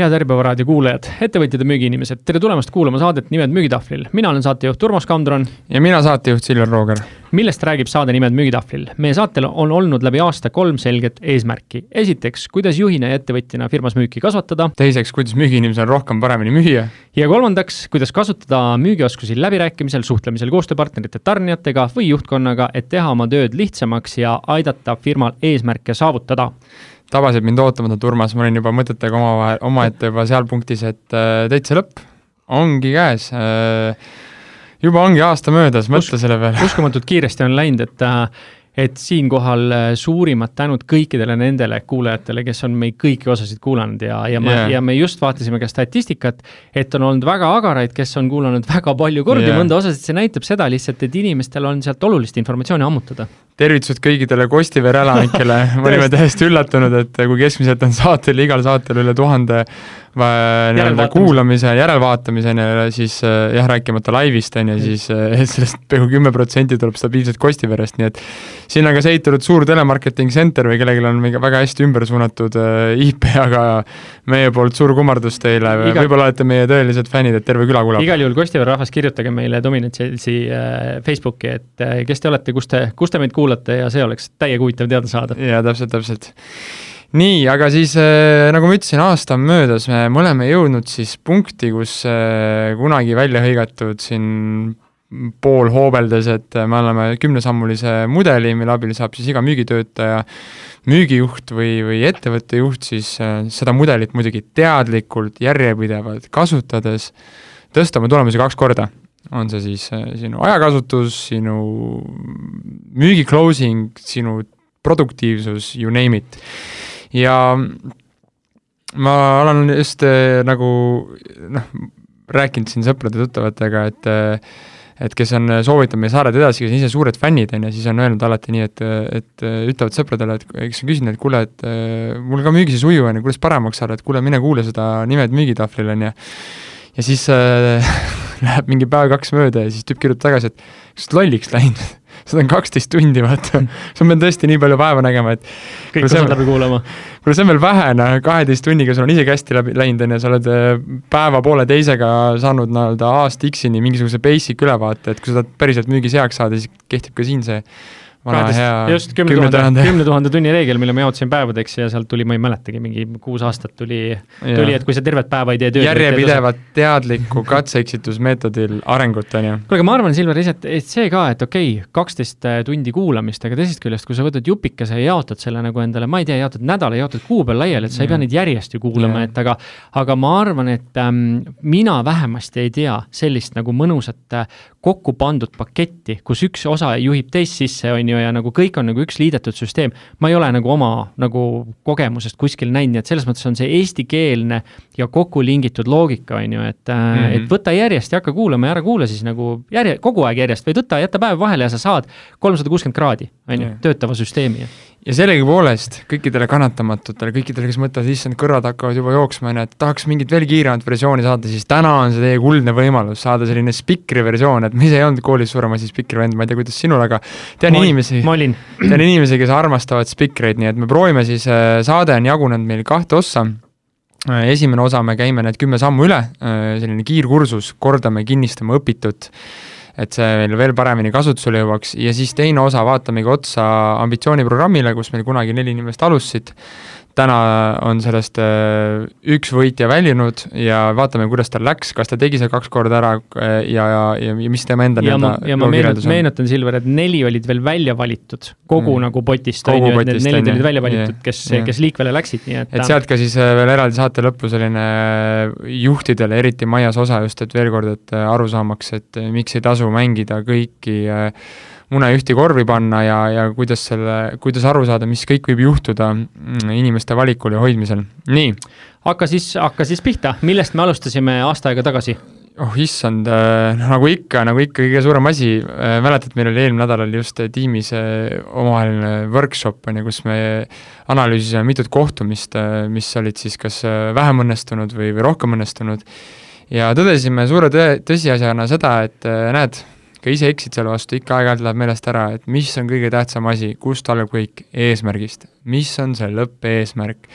head Äripäeva raadio kuulajad, ettevõtjad ja müügiinimesed, tere tulemast kuulama saadet Nimed müügitahvlil. mina olen saatejuht Urmas Kandron. ja mina saatejuht Silver Rooger. millest räägib saade Nimed müügitahvlil? meie saatel on olnud läbi aasta kolm selget eesmärki. esiteks, kuidas juhina ja ettevõtjana firmas müüki kasvatada. teiseks, kuidas müügiinimesel rohkem paremini müüa. ja kolmandaks, kuidas kasutada müügioskusi läbirääkimisel, suhtlemisel koostööpartnerite, tarnijatega või juhtkonnaga, et teha oma tööd lihtsamaks ja aidata firmal eesmärke saavutada tabasid mind ootamatult, Urmas, ma olin juba mõtetega omavahel, omaette juba seal punktis, et äh, täitsa lõpp ongi käes äh,. juba ongi aasta möödas, mõtle selle peale. uskumatult kiiresti on läinud, et äh, et siinkohal äh, suurimad tänud kõikidele nendele kuulajatele, kes on meid kõiki osasid kuulanud ja, ja me yeah., ja me just vaatasime ka statistikat, et on olnud väga agaraid, kes on kuulanud väga palju kordi yeah. mõnda osasid, see näitab seda lihtsalt, et inimestel on sealt olulist informatsiooni ammutada tervitused kõikidele Kostivere elanikele. Me olime täiesti üllatunud, et kui keskmiselt on saatel, igal saatel üle tuhande nii-öelda kuulamise, järelvaatamise, siis äh, jah, rääkimata laivist, on ju, siis äh, sellest peaaegu kümme protsenti tuleb stabiilselt Kostiverest, nii et siin on ka seitunud suur telemarketing center või kellelgi on väga hästi ümber suunatud äh, IP, aga meie poolt suur kummardus teile. Iga..., võib-olla olete meie tõelised fännid, et terve küla kuulab. igal juhul Kostivere rahvas, kirjutage meile Dominant Salesi Facebooki, et kes te olete, kus te, kus te meid kuulate ja see oleks täiega huvitav teada saada. jaa, täpselt, täpselt nii, aga siis äh, nagu ma ütlesin, aasta on möödas, me oleme jõudnud siis punkti, kus äh, kunagi välja hõigatud siin pool hoobeldes, et me oleme kümnesammulise mudeli, mille abil saab siis iga müügitöötaja, müügijuht või, või ettevõtte juht siis äh, seda mudelit muidugi teadlikult, järjepidevalt kasutades tõsta oma tulemusi kaks korda on see siis sinu ajakasutus, sinu müügi closing, sinu produktiivsus, you name it ja ma olen just äh, nagu noh, rääkinud siin sõprade-tuttavatega, et äh, et kes on soovitanud meie saared edasi, kes on ise suured fännid, on ju, siis on öelnud alati nii, et, et ütlevad sõpradele, et kes on küsinud, et kuule, et mul ka müügis ei suju, on ju, kuidas paremaks saada, et kuule, mine kuule seda Nimed müügitahvlil, on ju. Ja siis äh, läheb mingi päev-kaks mööda ja siis tüüp kirjutab tagasi, et kas sa oled lolliks läinud seda on kaksteist tundi, vaata. sa pead tõesti nii palju vaeva nägema, et kõik osad läbi kuulama. kuule, see on veel vähe, noh, kaheteist tunniga sul on isegi hästi läbi läinud, on ju, sa oled äh, päeva-pooleteisega saanud nii-öelda aasta X-ini mingisuguse basic ülevaate, et kui sa tahad päriselt müügis heaks saada, siis kehtib ka siin see just kümne tuhande, kümne tuhande tunni reegel, mille ma jaotasin päevadeks ja sealt tuli, ma ei mäletagi, mingi kuus aastat tuli, tuli, et kui sa tervet päeva ei tee tööd. järjepidevat teadlikku katse-eksitusmeetodil arengut, on ju. kuule, aga ma arvan, Silver, et see ka, et okei okay,, kaksteist äh, tundi kuulamist, aga teisest küljest, kui sa võtad jupikese ja jaotad selle nagu endale, ma ei tea, jaotad nädala, jaotad kuu peal laiali, et sa ei pea neid järjest ju kuulama, et aga aga ma arvan, et ähm, mina vähemasti ei tea sellist nagu mõnusat äh, kokku pandud paketti, kus üks osa juhib teist sisse, on ju, ja nagu kõik on nagu üks liidetud süsteem. ma ei ole nagu oma nagu kogemusest kuskil näinud, nii et selles mõttes on see eestikeelne ja kokku lingitud loogika, on ju, et mm, -hmm. et võta järjest ja hakka kuulama ja ära kuula siis nagu järje, kogu aeg järjest või võta, jäta päev vahele ja sa saad kolmsada kuuskümmend kraadi, on ju, töötava süsteemi ja sellegipoolest kõikidele kannatamatutele, kõikidele, kes mõtlevad, issand, kõrvad hakkavad juba jooksma, on ju, et tahaks mingit veel kiiremat versiooni saada, siis täna on see teie kuldne võimalus saada selline spikri versioon, et ma ise ei olnud koolis suurem asi spikri vend, ma ei tea, kuidas sinul, aga tean ma, inimesi, tean inimesi, kes armastavad spikreid, nii et me proovime siis, äh, saade on jagunenud meil kahte ossa. Äh, esimene osa me käime need kümme sammu üle, äh, selline kiirkursus, kordame, kinnistame õpitut et see meil veel paremini kasutusele jõuaks. Ja siis teine osa vaatamegi otsa ambitsiooniprogrammile, kus meil kunagi neli inimest alustasid täna on sellest äh, üks võitja väljunud ja vaatame, kuidas tal läks, kas ta tegi see kaks korda ära äh, ja, ja, ja, ja mis tema enda nii-öelda ja ma meenutan, meenutan, Silver, et neli olid veel välja valitud kogu mm. nagu potist, on ju, et need neli olid välja valitud, kes, kes liikvele läksid, nii et et sealt ka siis äh, veel eraldi saate lõppu selline juhtidele, eriti Maias osa just, et veel kord, et aru saamaks, et miks ei tasu mängida kõiki äh, mune ühte korvi panna ja, ja kuidas selle, kuidas aru saada, mis kõik võib juhtuda mm, inimeste valikul ja hoidmisel, nii. hakka siis, hakka siis pihta, millest me alustasime aasta aega tagasi? oh issand, äh, nagu ikka, nagu ikka kõige suurem asi, äh, mäletad, meil oli eelmine nädal oli just tiimis äh, omavaheline workshop, on ju, kus me analüüsisime mitut kohtumist, mis olid siis kas vähem õnnestunud või, või rohkem õnnestunud, ja tõdesime suure tõe, tõsiasjana seda, et näed, ka ise eksid selle vastu, ikka aeg-ajalt läheb meelest ära, et mis on kõige tähtsam asi, kust algab kõik, eesmärgist. mis on see lõppeesmärk?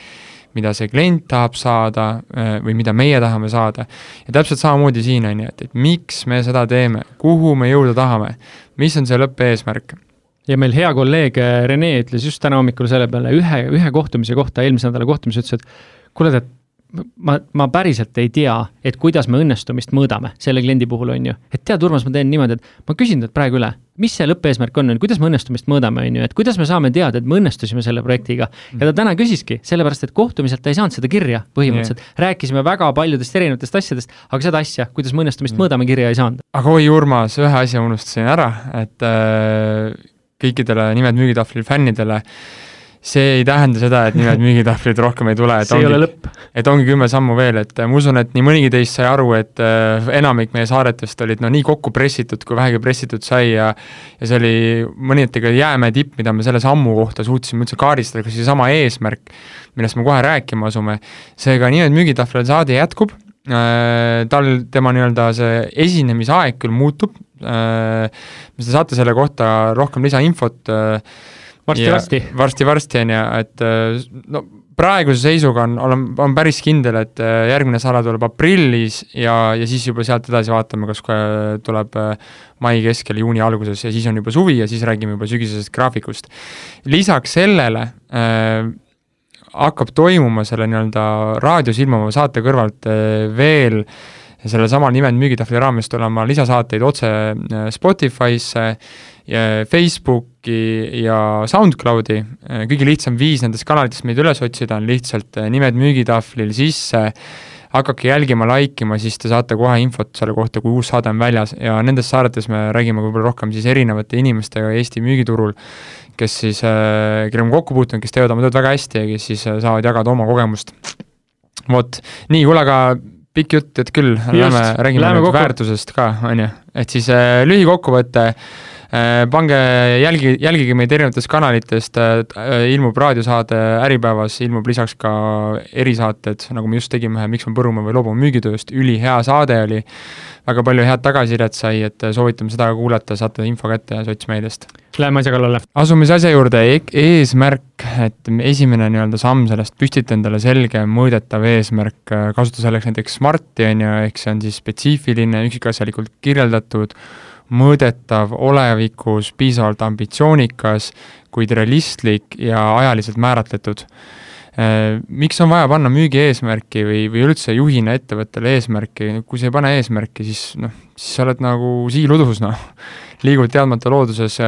mida see klient tahab saada äh, või mida meie tahame saada. ja täpselt samamoodi siin, on ju, et, et miks me seda teeme, kuhu me jõuda tahame, mis on see lõppeesmärk ja meil hea kolleeg äh, Rene ütles just täna hommikul selle peale ühe, ühe kohtumise kohta, eelmise nädala kohtumise, ütles, et kuule, et ma, ma päriselt ei tea, et kuidas me õnnestumist mõõdame selle kliendi puhul, on ju. et tead, Urmas, ma teen niimoodi, et ma küsin teilt praegu üle, mis see lõppeesmärk on, kuidas me õnnestumist mõõdame, on ju, et kuidas me saame teada, et me õnnestusime selle projektiga. ja ta täna küsiski, sellepärast et kohtumiselt ta ei saanud seda kirja põhimõtteliselt yeah.. rääkisime väga paljudest erinevatest asjadest, aga seda asja, kuidas me õnnestumist mm. mõõdame, kirja ei saanud. aga oi, Urmas, ühe asja unustasin ära, et äh, kõikidele Nimed müügitahvlil fännidele äh, see ei tähenda seda, et nimed müügitahvlid rohkem ei tule, et see ongi, ei ole lõpp. et ongi kümme sammu veel, et ma usun, et nii mõnigi teist sai aru, et äh, enamik meie saaretest olid no nii kokku pressitud, kui vähegi pressitud sai ja ja see oli mõneti ka jäämäe tipp, mida me selle sammu kohta suutsime üldse kaardistada, kas seesama eesmärk, millest me kohe rääkima asume, seega nimed müügitahvlil saade jätkub äh,, tal, tema nii-öelda see esinemisaeg küll muutub äh,, te saate selle kohta rohkem lisainfot äh, varsti-varsti. varsti-varsti, on ju, et äh, no praeguse seisuga on, olen, on päris kindel, et äh, järgmine sala tuleb aprillis ja, ja siis juba sealt edasi vaatame, kas tuleb äh, mai keskel, juuni alguses ja siis on juba suvi ja siis räägime juba sügisesest graafikust. lisaks sellele äh, hakkab toimuma selle nii-öelda raadios ilmuva saate kõrvalt äh, veel sellel samal nimed müügitahvli raames tulema lisasaateid otse Spotify'sse Facebooki ja SoundCloudi, kõige lihtsam viis nendest kanalitest meid üles otsida on lihtsalt eh, nimed müügitahvlil sisse, hakake jälgima, like ima, siis te saate kohe infot selle kohta, kui uus saade on väljas. Ja nendes saadetes me räägime võib-olla rohkem siis erinevate inimestega Eesti müügiturul, kes siis, eh, kellega me kokku puutunud, kes teevad oma tööd väga hästi ja kes siis saavad jagada oma kogemust. vot, nii, kuule aga pikk jutt, et küll, lähme räägime nüüd väärtusest ka, on ju, et siis äh, lühikokkuvõte. äh, Äh, pange, jälgi, jälgige meid erinevatest kanalitest, äh, ilmub raadiosaade Äripäevas, ilmub lisaks ka erisaated, nagu me just tegime ühe Miks me põrume või loobume müügitööst, ülihea saade oli, väga palju head tagasisidet sai, et soovitame seda kuulata, saate info kätte sotsmeediast. Läheme asja kallale. asume siis asja juurde e, eesmärk, et esimene nii-öelda samm sellest, püstita endale selge mõõdetav eesmärk, kasuta selleks näiteks Smarti, on ju, ehk see on siis spetsiifiline, üksikasjalikult kirjeldatud, mõõdetav, olevikus piisavalt ambitsioonikas, kuid realistlik ja ajaliselt määratletud. Äh, miks on vaja panna müügieesmärki või, või üldse juhina ettevõttele eesmärki, kui sa ei pane eesmärki, siis noh, siis sa oled nagu siiludus, noh. liigud teadmata looduses,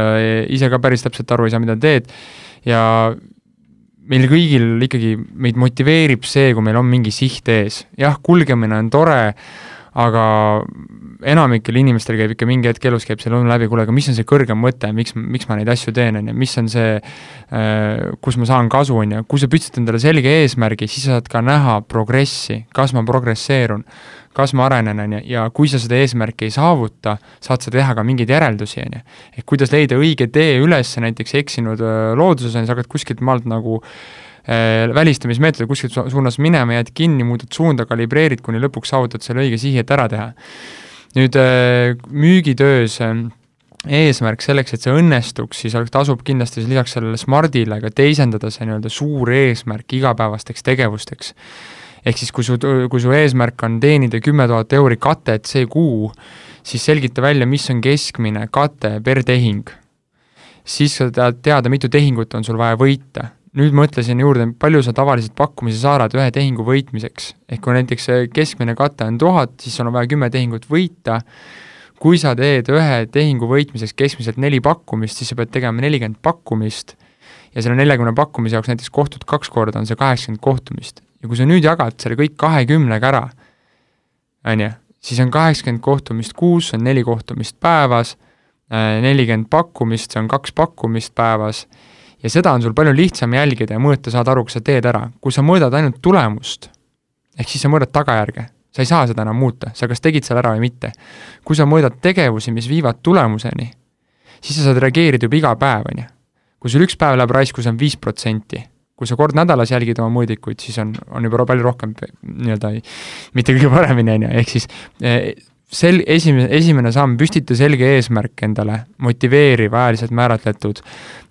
ise ka päris täpselt aru ei saa, mida teed ja meil kõigil ikkagi, meid motiveerib see, kui meil on mingi siht ees. jah, kulgemine on tore, aga enamikel inimestel käib ikka mingi hetk elus käib see lõun läbi, kuule, aga mis on see kõrgem mõte, miks, miks ma neid asju teen, on ju, mis on see, äh, kus ma saan kasu, on ju, kui sa püstitad endale selge eesmärgi, siis sa saad ka näha progressi, kas ma progresseerun, kas ma arenen, on ju, ja kui sa seda eesmärki ei saavuta, saad sa teha ka mingeid järeldusi, on ju. ehk kuidas leida õige tee üles, näiteks eksinud äh, looduses, on ju, sa hakkad kuskilt maalt nagu äh, Äh, välistamismeetod kuskilt suunas minema, jääd kinni, muudad suunda, kalibreerid, kuni lõpuks saavutad selle õige sihi, et ära teha. nüüd äh, müügitöös äh, eesmärk selleks, et see õnnestuks, siis tasub kindlasti lisaks sellele Smardile ka teisendada see nii-öelda suur eesmärk igapäevasteks tegevusteks. ehk siis, kui su, kui su eesmärk on teenida kümme tuhat euri katet see kuu, siis selgita välja, mis on keskmine kate per tehing. siis sa tahad teada, mitu tehingut on sul vaja võita nüüd mõtlesin juurde, palju sa tavaliselt pakkumisi saadad ühe tehingu võitmiseks. ehk kui näiteks keskmine kate on tuhat, siis sul on vaja kümme tehingut võita, kui sa teed ühe tehingu võitmiseks keskmiselt neli pakkumist, siis sa pead tegema nelikümmend pakkumist ja selle neljakümne pakkumise jaoks näiteks kohtud kaks korda, on see kaheksakümmend kohtumist. ja kui sa nüüd jagad selle kõik kahekümnega ära, on ju, siis on kaheksakümmend kohtumist kuus, see on neli kohtumist päevas, nelikümmend pakkumist, see on kaks pakkumist päevas ja seda on sul palju lihtsam jälgida ja mõõta, saada aru, kas sa teed ära. kui sa mõõdad ainult tulemust, ehk siis sa mõõdad tagajärge, sa ei saa seda enam muuta, sa kas tegid selle ära või mitte. kui sa mõõdad tegevusi, mis viivad tulemuseni, siis sa saad reageerida juba iga päev, on ju. kui sul üks päev läheb raisku, see on viis protsenti kui sa kord nädalas jälgid oma mõõdikuid, siis on, on juba palju rohkem nii-öelda mitte kõige paremini, on ju, ehk siis eh, sel-, esimene, esimene samm, püstita selge eesmärk endale, motiveeriv, ajaliselt määratletud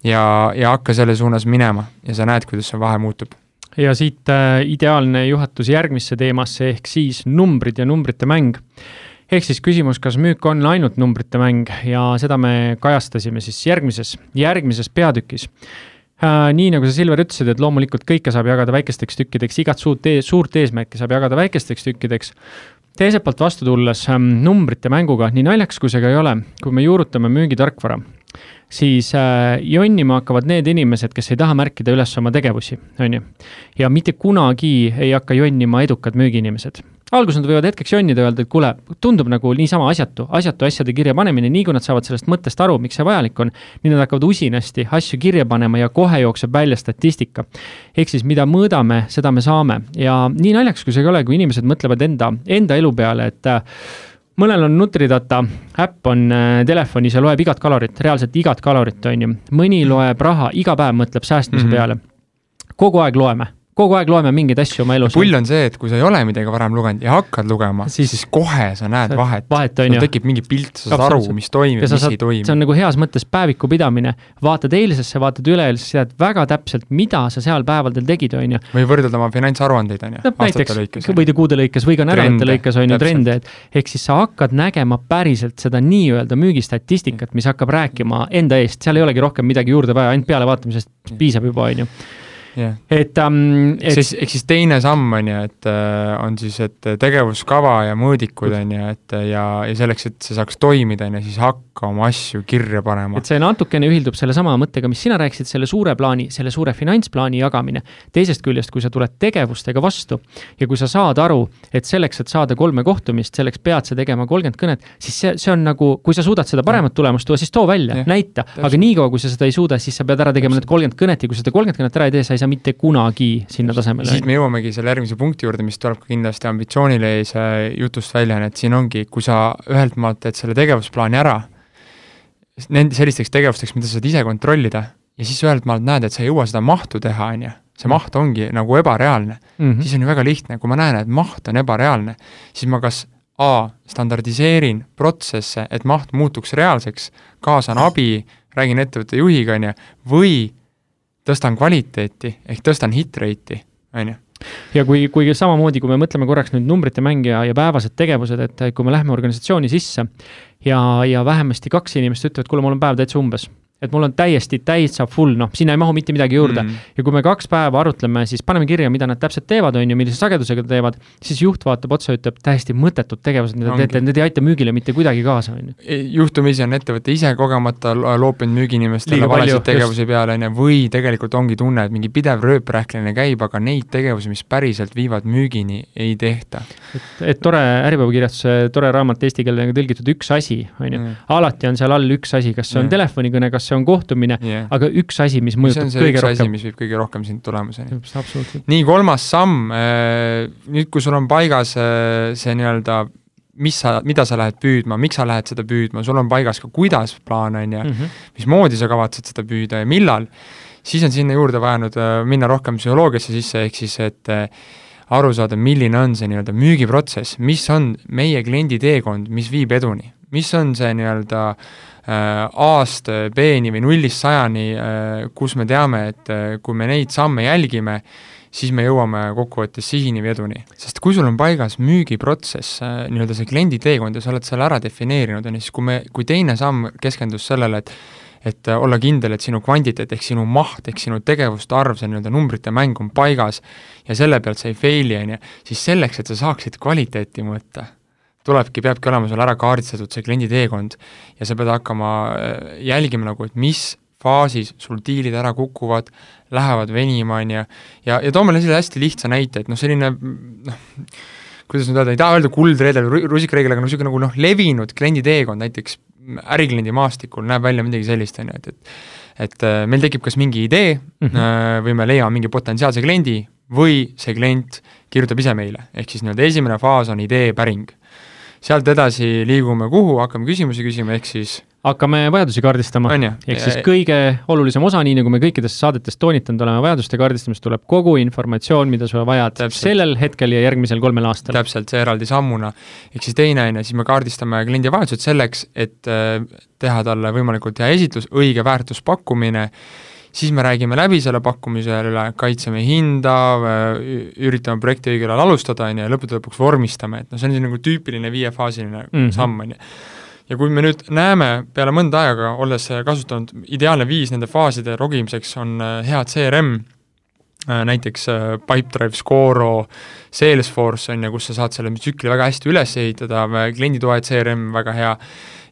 ja, ja hakka selle suunas minema ja sa näed, kuidas see vahe muutub ja siit äh, ideaalne juhatus järgmisse teemasse, ehk siis numbrid ja numbrite mäng. ehk siis küsimus, kas müük on ainult numbrite mäng ja seda me kajastasime siis järgmises, järgmises peatükis äh,. nii nagu sa, Silver, ütlesid, et loomulikult kõike saab jagada väikesteks tükkideks, igat suurt, suurt eesmärki saab jagada väikesteks tükkideks teiselt poolt vastu tulles ähm, numbrite mänguga, nii naljakas kui see ka ei ole, kui me juurutame müügitarkvara, siis äh, jonnima hakkavad need inimesed, kes ei taha märkida üles oma tegevusi, on ju. ja mitte kunagi ei hakka jonnima edukad müügiinimesed alguses nad võivad hetkeks jonnida, öelda, et kuule, tundub nagu niisama asjatu, asjatu asjade kirja panemine, nii kui nad saavad sellest mõttest aru, miks see vajalik on, nii nad hakkavad usinasti asju kirja panema ja kohe jookseb välja statistika. ehk siis, mida mõõdame, seda me saame ja nii naljakas, kui see ei ole, kui inimesed mõtlevad enda, enda elu peale, et äh, mõnel on Nutridata äpp on äh, telefonis ja loeb igat kalorit, reaalselt igat kalorit, on ju. mõni loeb raha, iga päev mõtleb säästmise mm -hmm. peale. kogu aeg loeme kogu aeg loeme mingeid asju oma elus. pull on see, et kui sa ei ole midagi varem lugenud ja hakkad lugema, siis, siis kohe sa näed vahet. vahet on ju. tekib mingi pilt, sa saad aru, mis toimib, mis saad, ei toimi. see on nagu heas mõttes päeviku pidamine. vaatad eilsesse, vaatad üleeilsesse, tead väga täpselt, mida sa seal päevadel tegid, on ju. või võrdled oma finantsaruandeid, on ju. näiteks, või kuude lõikes või ka nädalate lõikes, on ju, trende, et ehk siis sa hakkad nägema päriselt seda nii-öelda müügistatistikat, mis hakkab rääkima enda eest, seal ei olegi rohkem midagi juurde vaja, ainult pealevaatamisest piisab juba, on ju yeah.. et um,. Et... siis, ehk siis teine samm on ju, et uh, on siis, et tegevuskava ja mõõdikud on ju, et ja, ja selleks, et see saaks toimida, on ju, siis hakka oma asju kirja panema. et see natukene ühildub sellesama mõttega, mis sina rääkisid, selle suure plaani, selle suure finantsplaani jagamine. teisest küljest, kui sa tuled tegevustega vastu ja kui sa saad aru, et selleks, et saada kolme kohtumist, selleks pead sa tegema kolmkümmend kõnet, siis see, see on nagu, kui sa suudad seda paremat tulemust tuua, siis too välja, näita, aga niikaua, kui sa seda ei suuda, siis sa pead ära tegema need kolmkümmend kõnet ja kui sa seda kolmkümmend kõnet ära ei tee, sa ei saa saa mitte kunagi sinna tasemele. siit me jõuamegi selle järgmise punkti juurde, mis tuleb ka kindlasti ambitsioonileise jutust välja, et siin ongi, kui sa ühelt maalt teed selle tegevusplaani ära, nende sellisteks tegevusteks, mida sa saad ise kontrollida, ja siis ühelt maalt näed, et sa ei jõua seda mahtu teha, on ju, see maht ongi nagu ebareaalne. Mm, -hmm. siis on ju väga lihtne, kui ma näen, et maht on ebareaalne, siis ma kas A, standardiseerin protsesse, et maht muutuks reaalseks, kaasan abi, räägin ettevõtte juhiga, on ju, või tõstan kvaliteeti ehk tõstan hit rate'i, on ju. Ja kui, kui samamoodi, kui me mõtleme korraks nüüd numbrite mänge ja, päevased tegevused, et kui me läheme organisatsiooni sisse ja, ja vähemasti kaks inimest ütlevad, kuule, mul on päev täitsa umbes et mul on täiesti täitsa full, noh, sinna ei mahu mitte midagi juurde mm. -hmm. ja kui me kaks päeva arutleme, siis paneme kirja, mida nad täpselt teevad, on ju, millise sagedusega teevad, siis juht vaatab otsa, ütleb täiesti mõttetud tegevused, mida te teete, need ei aita müügile mitte kuidagi kaasa, on ju. E, juhtumisi on ettevõte ise kogemata loopinud müügiinimestele valesid tegevusi just. peale, on ju, või tegelikult ongi tunne, et mingi pidev rööprähklemine käib, aga neid tegevusi, mis päriselt viivad müügini, ei tehta. et, et tore Äripäeva kirjastuse tore raamat eesti keelde tõlgitud Üks asi, on ju, alati on seal all üks asi, kas see on telefonikõne, kas see on kohtumine yeah., aga üks asi, mis mõjutab kõige rohkem. mis viib kõige rohkem sind tulemuseni. nii, kolmas samm, äh, nüüd, kui sul on paigas äh, see nii-öelda mis sa, mida sa lähed püüdma, miks sa lähed seda püüdma, sul on paigas ka kuidas plaan, on ju, mhm. mismoodi sa kavatsed seda püüda ja millal, siis on sinna juurde vaja nüüd äh, minna rohkem psühholoogiasse sisse, ehk siis et aru saada, milline on see nii-öelda müügiprotsess, mis on meie kliendi teekond, mis viib eduni, mis on see nii-öelda Äh, A-st B-ni või nullist sajani, äh, kus me teame, et äh, kui me neid samme jälgime, siis me jõuame kokkuvõttes sihini või eduni. sest kui sul on paigas müügiprotsess, nii-öelda see kliendi teekond ja sa oled selle ära defineerinud, on ju, siis kui me, kui teine samm keskendus sellele, et et olla kindel, et sinu kvantiteet ehk sinu maht ehk sinu tegevuste arv, see nii-öelda numbrite mäng on paigas ja selle pealt sa ei fail'i, on ju, siis selleks, et sa saaksid kvaliteeti mõõta tulebki, peabki olema sul ära kaardistatud see kliendi teekond ja sa pead hakkama äh, jälgima nagu, et mis faasis sul diilid ära kukuvad, lähevad venima, on ju, ja, ja toome sellise hästi lihtsa näite, et noh, selline noh, kuidas nüüd öelda, ei taha öelda kuldreedel või rusikareegel, aga noh, niisugune nagu noh, levinud kliendi teekond näiteks ärikliendi maastikul näeb välja midagi sellist, on ju, et, et et äh, meil tekib kas mingi idee mm -hmm. või me leiame mingi potentsiaalse kliendi või see klient kirjutab ise meile, ehk siis nii-öelda esimene faas on idee päring sealt edasi liigume kuhu, hakkame küsimusi küsima, ehk siis hakkame vajadusi kaardistama, ehk siis kõige olulisem osa, nii nagu me kõikides saadetes toonitanud oleme, vajaduste kaardistamist tuleb kogu informatsioon, mida sa vajad täpselt. sellel hetkel ja järgmisel kolmel aastal. täpselt, see eraldi sammuna. ehk siis teine, on ju, siis me kaardistame kliendi vajadused selleks, et äh, teha talle võimalikult hea esitlus, õige väärtuspakkumine, siis me räägime läbi selle pakkumise üle, kaitseme hinda, üritame projekti õigel ajal alustada, on ju, ja lõppude lõpuks vormistame, et noh, see on nagu tüüpiline viiefaasiline mm -hmm. samm, on ju ja kui me nüüd näeme peale mõnda aega, olles kasutanud, ideaalne viis nende faaside rogimiseks on head CRM, näiteks Pipedrive, Scoro, Salesforce on ju, kus sa saad selle tsükli väga hästi üles ehitada, klienditoe CRM väga hea,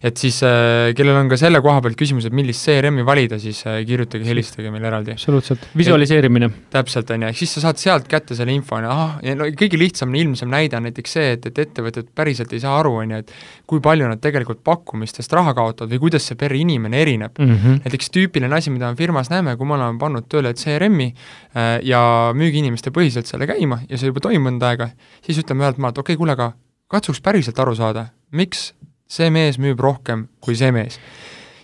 et siis äh, kellel on ka selle koha pealt küsimus, et millist CRM-i valida, siis äh, kirjutage, helistage meile eraldi. absoluutselt, visualiseerimine. täpselt, on ju, ehk siis sa saad sealt kätte selle info, on ju, ahah, ja no kõige lihtsam, ilmsem näide on näiteks see, et, et ettevõtted päriselt ei saa aru, on ju, et kui palju nad tegelikult pakkumistest raha kaotavad või kuidas see per inimene erineb mm. -hmm. näiteks tüüpiline asi, mida me firmas näeme, kui me oleme pannud tööle CRM-i äh, ja müügiinimeste põhiselt selle käima ja see juba toimub mõnda aega, siis ütleme ühelt maalt, okei okay,, kuule, aga katsuks päriselt aru saada, miks see mees müüb rohkem kui see mees.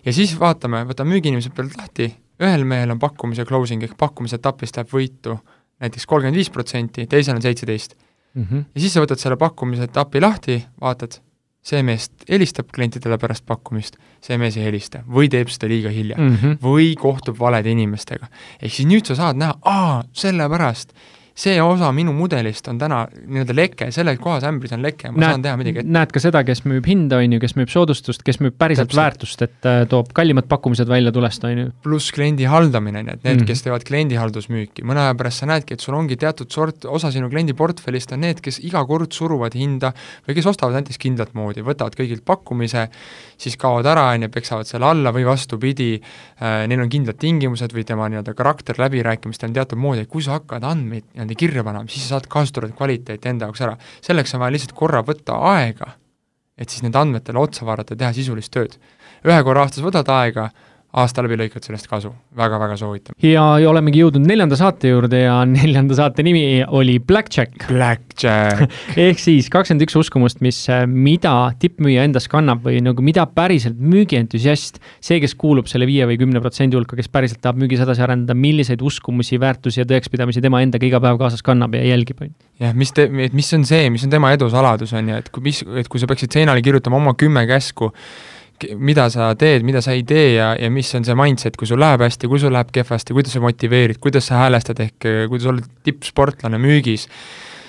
ja siis vaatame, võtame müügiinimesed pealt lahti, ühel mehel on pakkumise closing ehk pakkumise etapist läheb võitu näiteks kolmkümmend viis protsenti, teisel on seitseteist. Mhm. ja siis sa võtad selle pakkumise etapi lahti, vaatad, see mees helistab klientidele pärast pakkumist, see mees ei helista või teeb seda liiga hilja mm -hmm. või kohtub valede inimestega. ehk siis nüüd sa saad näha, aa, sellepärast see osa minu mudelist on täna nii-öelda leke, selles kohas ämbris on leke, ma näed, saan teha midagi näed ka seda, kes müüb hinda, on ju, kes müüb soodustust, kes müüb päriselt Täpselt. väärtust, et äh, toob kallimad pakkumised välja tulest, on ju. pluss kliendi haldamine, nii et need mm, -hmm. kes teevad kliendihaldusmüüki, mõne aja pärast sa näedki, et sul ongi teatud sort, osa sinu kliendi portfellist on need, kes iga kord suruvad hinda või kes ostavad näiteks kindlat moodi, võtavad kõigilt pakkumise, siis kaovad ära, on ju, peksavad selle alla või vastupidi äh,, neil on kindlad tingimused või tema nii-öelda karakter läbirääkimistel on teatud moodi, et kui sa hakkad andmeid nii-öelda kirja panema, siis sa saad kasutatud kvaliteeti enda jaoks ära. selleks on vaja lihtsalt korra võtta aega, et siis nende andmetele otsa vaadata ja teha sisulist tööd. ühe korra aastas võtad aega, aasta läbi lõikad sellest kasu väga,, väga-väga soovitan. ja, olemegi jõudnud neljanda saate juurde ja neljanda saate nimi oli Blackjack. Blackjack ehk siis kakskümmend üks uskumust, mis, äh, mida tippmüüja endas kannab või nagu mida päriselt müügientusiast, see, kes kuulub selle viie või kümne protsendi hulka, kes päriselt tahab müügis edasi arendada, milliseid uskumusi, väärtusi ja tõekspidamisi tema endaga iga päev kaasas kannab ja jälgib, on ju. jah, mis te, mis on see, mis on tema edu saladus, on ju, et kui, mis, et kui sa peaksid seinale kirjutama oma kümme käsku, mida sa teed, mida sa ei tee ja, ja mis on see mindset, kui sul läheb hästi, kui sul läheb kehvasti, kuidas sa motiveerid, kuidas sa häälestad, ehk kui sa oled tippsportlane müügis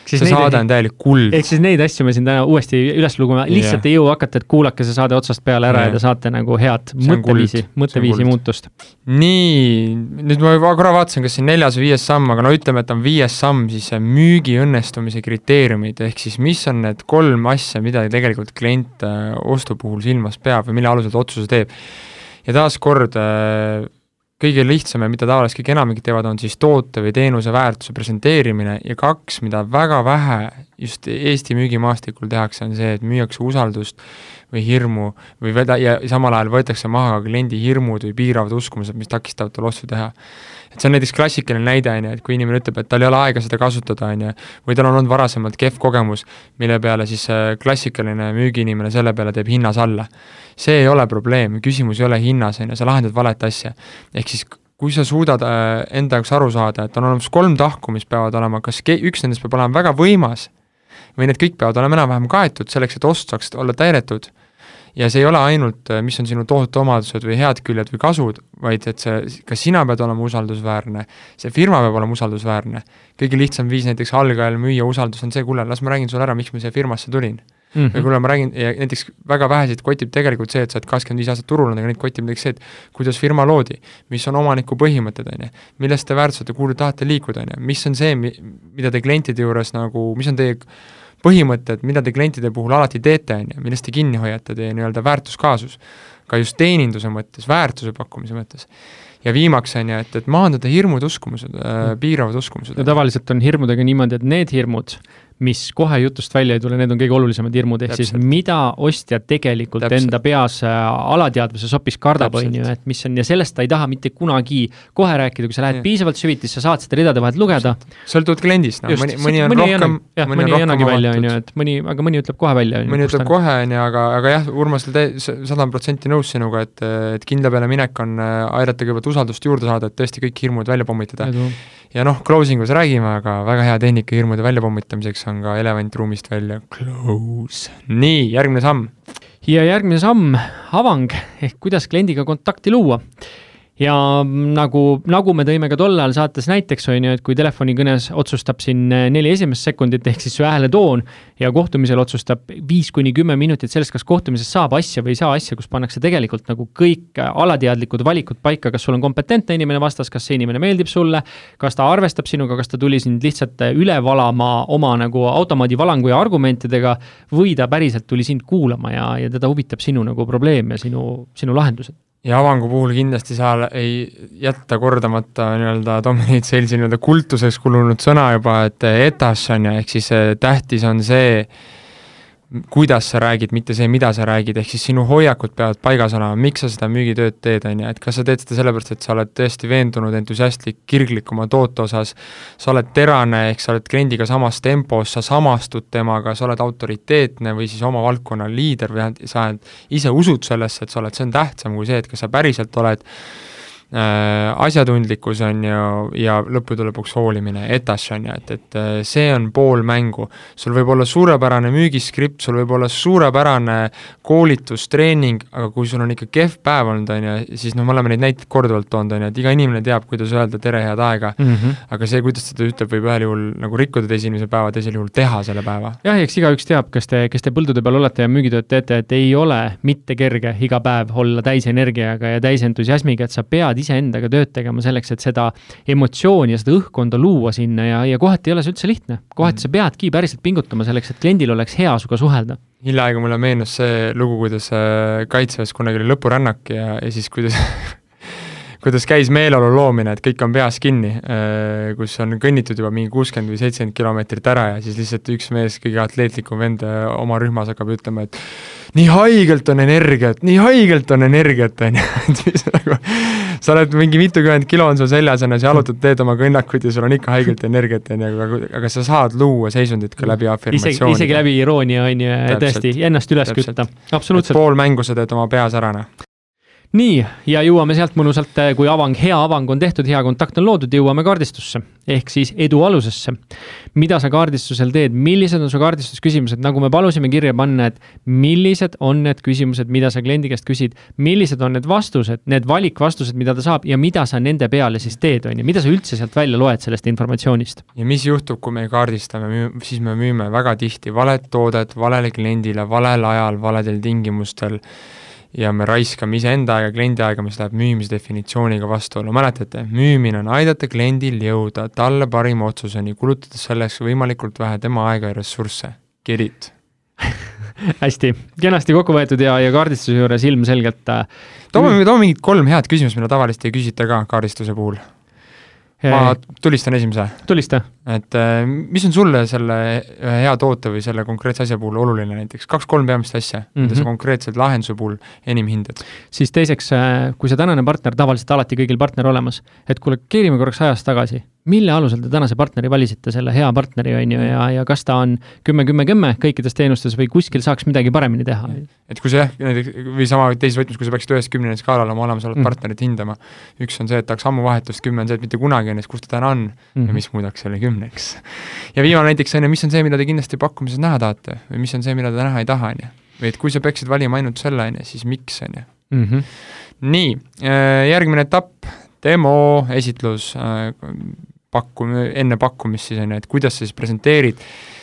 see saade on täielik kuld. ehk siis neid asju me siin täna uuesti üles lugema lihtsalt yeah. ei jõua hakata, et kuulake see saade otsast peale ära yeah. ja te saate nagu head mõtteviisi, mõtteviisi muutust. nii, nüüd ma korra vaatasin, kas siin neljas või viies samm, aga no ütleme, et on viies samm, siis müügi õnnestumise kriteeriumid, ehk siis mis on need kolm asja, mida tegelikult klient äh, ostu puhul silmas peab või mille alusel ta otsuse teeb. ja taaskord äh, kõige lihtsam ja mida tavaliselt kõik enamik teevad, on siis toote või teenuse väärtuse presenteerimine ja kaks, mida väga vähe just Eesti müügimaastikul tehakse, on see, et müüakse usaldust või hirmu või veda- ja samal ajal võetakse maha ka kliendi hirmud või piiravad uskumused, mis takistavad tal ostu teha et see on näiteks klassikaline näide, on ju, et kui inimene ütleb, et tal ei ole aega seda kasutada, on ju, või tal on olnud varasemalt kehv kogemus, mille peale siis klassikaline müügiinimene selle peale teeb hinnas alla. see ei ole probleem, küsimus ei ole hinnas, on ju, sa lahendad valet asja. ehk siis kui sa suudad äh, enda jaoks aru saada, et on olemas kolm tahku, mis peavad olema, kas üks nendest peab olema väga võimas või need kõik peavad olema enam-vähem kaetud selleks, et ost saaks olla täidetud ja see ei ole ainult, äh, mis on sinu tohutu omadused või head küljed või kasud, vaid et see, ka sina pead olema usaldusväärne, see firma peab olema usaldusväärne. kõige lihtsam viis näiteks algajal müüa usaldus on see, kuule, las ma räägin sulle ära, miks ma siia firmasse tulin mm. -hmm. või kuule, ma räägin, näiteks väga väheseid kotib tegelikult see, et sa oled kakskümmend viis aastat turul olnud, aga neid kotib näiteks see, et kuidas firma loodi, mis on omaniku põhimõtted, on ju, millest te väärtustate, kuhu te tahate liikuda, on ju, mis on see, mida te klientide juures nagu, mis on teie põhimõtted, mida te klientide puhul alati teete, on ju, millest te kinni hoiate, teie nii-öelda väärtuskaasus, ka just teeninduse mõttes, väärtuse pakkumise mõttes. ja viimaks on ju, et, et maandada hirmud, uskumused äh,, piiravad uskumused. ja tavaliselt on hirmudega niimoodi, et need hirmud, mis kohe jutust välja ei tule, need on kõige olulisemad hirmud, ehk siis mida ostja tegelikult Täpselt. enda peas äh, alateadvuses hoopis kardab, on ju, et mis on ja sellest ta ei taha mitte kunagi kohe rääkida, kui sa lähed ja. piisavalt süviti, sa saad seda ridade vahelt lugeda. sõltuvalt kliendist, noh, mõni, mõni on mõni rohkem, mõni on rohkem välja, on ju, et mõni, aga mõni ütleb kohe välja. mõni ütleb kohe, on ju, aga, aga jah, Urmas, sada protsenti nõus sinuga, et, et kindla peale minek on äh, aidata kõigepealt usaldust juurde saada, et tõesti kõik hirmud välja pommitada ja noh, closing us räägime, aga väga hea tehnika hirmude väljapommitamiseks on ka elevant ruumist välja close. nii, järgmine samm. ja järgmine samm, avang ehk kuidas kliendiga kontakti luua. Ja nagu, nagu me tõime ka tol ajal saates näiteks, on ju, et kui telefonikõnes otsustab siin neli esimest sekundit, ehk siis su hääletoon ja kohtumisel otsustab viis kuni kümme minutit sellest, kas kohtumises saab asja või ei saa asja, kus pannakse tegelikult nagu kõik alateadlikud valikud paika, kas sul on kompetentne inimene vastas, kas see inimene meeldib sulle, kas ta arvestab sinuga, kas ta tuli sind lihtsalt üle valama oma nagu automaadivalangu ja argumentidega või ta päriselt tuli sind kuulama ja, ja teda huvitab sinu nagu probleem ja sinu, sinu lahendused ja avangu puhul kindlasti seal ei jätta kordamata nii-öelda Dominic Salesi nii-öelda kultuseks kulunud sõna juba, et etas on ju, ehk siis tähtis on see, kuidas sa räägid, mitte see, mida sa räägid, ehk siis sinu hoiakud peavad paigas olema, miks sa seda müügitööd teed, on ju, et kas sa teed seda sellepärast, et sa oled tõesti veendunud, entusiastlik, kirglik oma toote osas, sa oled terane, ehk sa oled kliendiga samas tempos, sa samastud temaga, sa oled autoriteetne või siis oma valdkonna liider või sa ise usud sellesse, et sa oled, see on tähtsam kui see, et kas sa päriselt oled asjatundlikkus on ju, ja lõppude lõpuks hoolimine, etas on ju, et, et äh, see on pool mängu. sul võib olla suurepärane müügiskript, sul võib olla suurepärane koolitus, treening, aga kui sul on ikka kehv päev olnud, on ju, siis noh, me oleme neid näiteid korduvalt toonud, on ju, et iga inimene teab, kuidas öelda tere, head aega mm, -hmm. aga see, kuidas ta ütleb, võib ühel juhul nagu rikkuda teise inimese päeva, teisel juhul teha selle päeva. jah, eks igaüks teab, kes te, kes te põldude peal olete ja müügitööd teete, et ei ole mitte kerge iga päev olla täis energiaga ja täis entusiasmiga, et sa pead iseendaga tööd tegema selleks, et seda emotsiooni ja seda õhkkonda luua sinna ja, ja kohati ei ole see üldse lihtne. kohati mm. sa peadki päriselt pingutama selleks, et kliendil oleks hea sinuga suhelda. hiljaaegu mulle meenus see lugu, kuidas äh, Kaitseväes kunagi oli lõpurännak ja, ja siis kuidas kuidas käis meeleolu loomine, et kõik on peas kinni, äh, kus on kõnnitud juba mingi kuuskümmend või seitsekümmend kilomeetrit ära ja siis lihtsalt üks mees, kõige atleetlikum vend äh, oma rühmas hakkab ütlema, et nii haigelt on energiat, nii haigelt on energiat, on ju, et mis nagu sa oled mingi mitukümmend kilo on sul seljas, on ju, sa jalutad, teed oma kõnnakuid ja sul on ikka haigelt energiat, on ju, aga, aga sa saad luua seisundit ka läbi afirmatsioonide. isegi läbi iroonia, on ju, tõesti, ennast üles kütta, absoluutselt. pool mängu sa teed oma peas ära, noh nii, ja jõuame sealt mõnusalt, eh, kui avang, hea avang on tehtud, hea kontakt on loodud, jõuame kaardistusse. Ehk siis edu alusesse. mida sa kaardistusel teed, millised on su kaardistusküsimused, nagu me palusime kirja panna, et millised on need küsimused, mida sa kliendi käest küsid, millised on need vastused, need valikvastused, mida ta saab ja mida sa nende peale siis teed, on ju, mida sa üldse sealt välja loed sellest informatsioonist? ja mis juhtub, kui me kaardistame, siis me müüme väga tihti valet toodet valele kliendile, valel ajal, valedel tingimustel ja me raiskame iseenda aega, kliendi aega, mis läheb müümise definitsiooniga vastuollu, mäletate, müümine on aidata kliendil jõuda talle parima otsuseni, kulutades selleks võimalikult vähe tema aega ja ressursse. Get it hästi, kenasti kokku võetud ja, ja kaardistuse juures ilmselgelt äh, toome, toome mingid kolm head küsimust, mida tavaliselt ei küsita ka kaardistuse puhul ma tulistan esimese. tulista. et äh, mis on sulle selle ühe hea toote või selle konkreetse asja puhul oluline näiteks, kaks-kolm peamist asja mm, -hmm. mida sa mhm. konkreetselt lahenduse puhul enim hindad? siis teiseks, äh, kui see tänane partner, tavaliselt alati kõigil partner olemas, et kuule, keerime korraks ajas tagasi mille alusel te tänase partneri valisite, selle hea partneri, on ju, ja, ja kas ta on kümme, kümme, kümme kõikides teenustes või kuskil saaks midagi paremini teha? et kui sa jah, näiteks või sama teises võtmes, kui sa peaksid ühest kümneni skaalal oma olemasolevat mm. partnerit hindama, üks on see, et tahaks ammu vahetust, kümme on see, et mitte kunagi siis kus ta täna on mm ja mis muudaks selle kümneks. ja viimane näiteks on ju, mis on see, mida te kindlasti pakkumises näha tahate või mis on see, mida te näha ei taha, on ju. või et kui sa peaksid valima ainult selle, on ju, siis miks, on ju. Mhm. nii, äh, järgmine etapp, demo, esitlus, äh, pakkum-, enne pakkumist siis on ju, et kuidas sa siis presenteerid.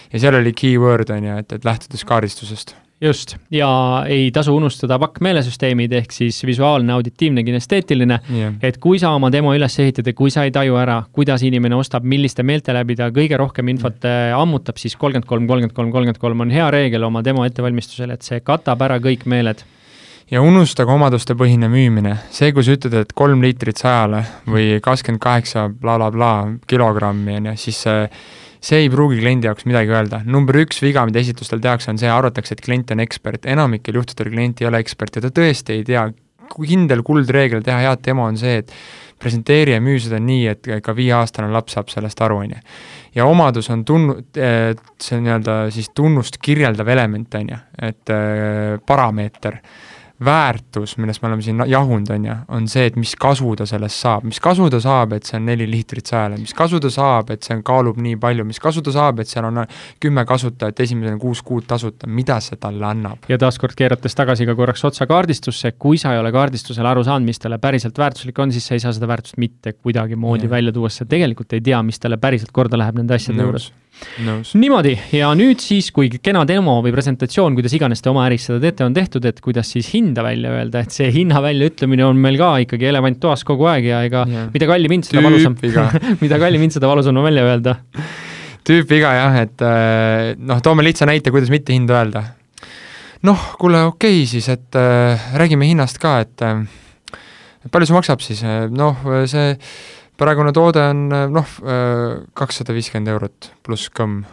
Ja seal oli keyword on ju, et, et lähtudes kaardistusest. Just, ja ei tasu unustada pakkmeelesüsteemid ehk siis visuaalne, auditiivne, kinesteetiline. Yeah.. et kui sa oma demo üles ehitad ja kui sa ei taju ära, kuidas inimene ostab, milliste meelte läbi ta kõige rohkem infot yeah. ammutab, siis kolmkümmend kolm, kolmkümmend kolm, kolmkümmend kolm on hea reegel oma demo ettevalmistusel, et see katab ära kõik meeled ja unustage omadustepõhine müümine, see, kui sa ütled, et kolm liitrit sajale või kakskümmend kaheksa blablabla kilogrammi, on ju, siis see see ei pruugi kliendi jaoks midagi öelda. number üks viga, mida esitlustel tehakse, on see, arvatakse, et klient on ekspert, enamikel juhtudel klient ei ole ekspert ja ta tõesti ei tea, kindel kuldreegel teha head demo on see, et presenteeri ja müü seda nii, et ka viieaastane laps saab sellest aru, on ju. ja omadus on tunnu-, see nii-öelda siis tunnust kirjeldav element, on ju, et äh, parameeter väärtus, millest me oleme siin jahunud, on ju, on see, et mis kasu ta sellest saab, mis kasu ta saab, et see on neli liitrit sajale, mis kasu ta saab, et see on, kaalub nii palju, mis kasu ta saab, et seal on kümme kasutajat, esimesed kuus kuud tasuta, mida see talle annab? ja taaskord keerates tagasi ka korraks otsa kaardistusse, kui sa ei ole kaardistusel aru saanud, mis talle päriselt väärtuslik on, siis sa ei saa seda väärtust mitte kuidagimoodi välja tuua, sest sa tegelikult ei tea, mis talle päriselt korda läheb nende asjade juures. Niimoodi ja nüüd siis, kui kena demo või presentatsioon, kuidas iganes te oma äris seda teete, on tehtud, et kuidas siis hinda välja öelda, et see hinna väljaütlemine on meil ka ikkagi elevant toas kogu aeg ja ega yeah. mida kallim hind, seda valusam mida kallim hind, seda valusam on välja öelda. tüüpviga jah, et äh, noh, toome lihtsa näite, kuidas mitte hinda öelda. noh, kuule, okei okay, siis, et äh, räägime hinnast ka, et äh, palju see maksab siis, noh, see praegune toode on noh, kakssada viiskümmend eurot pluss kõmm.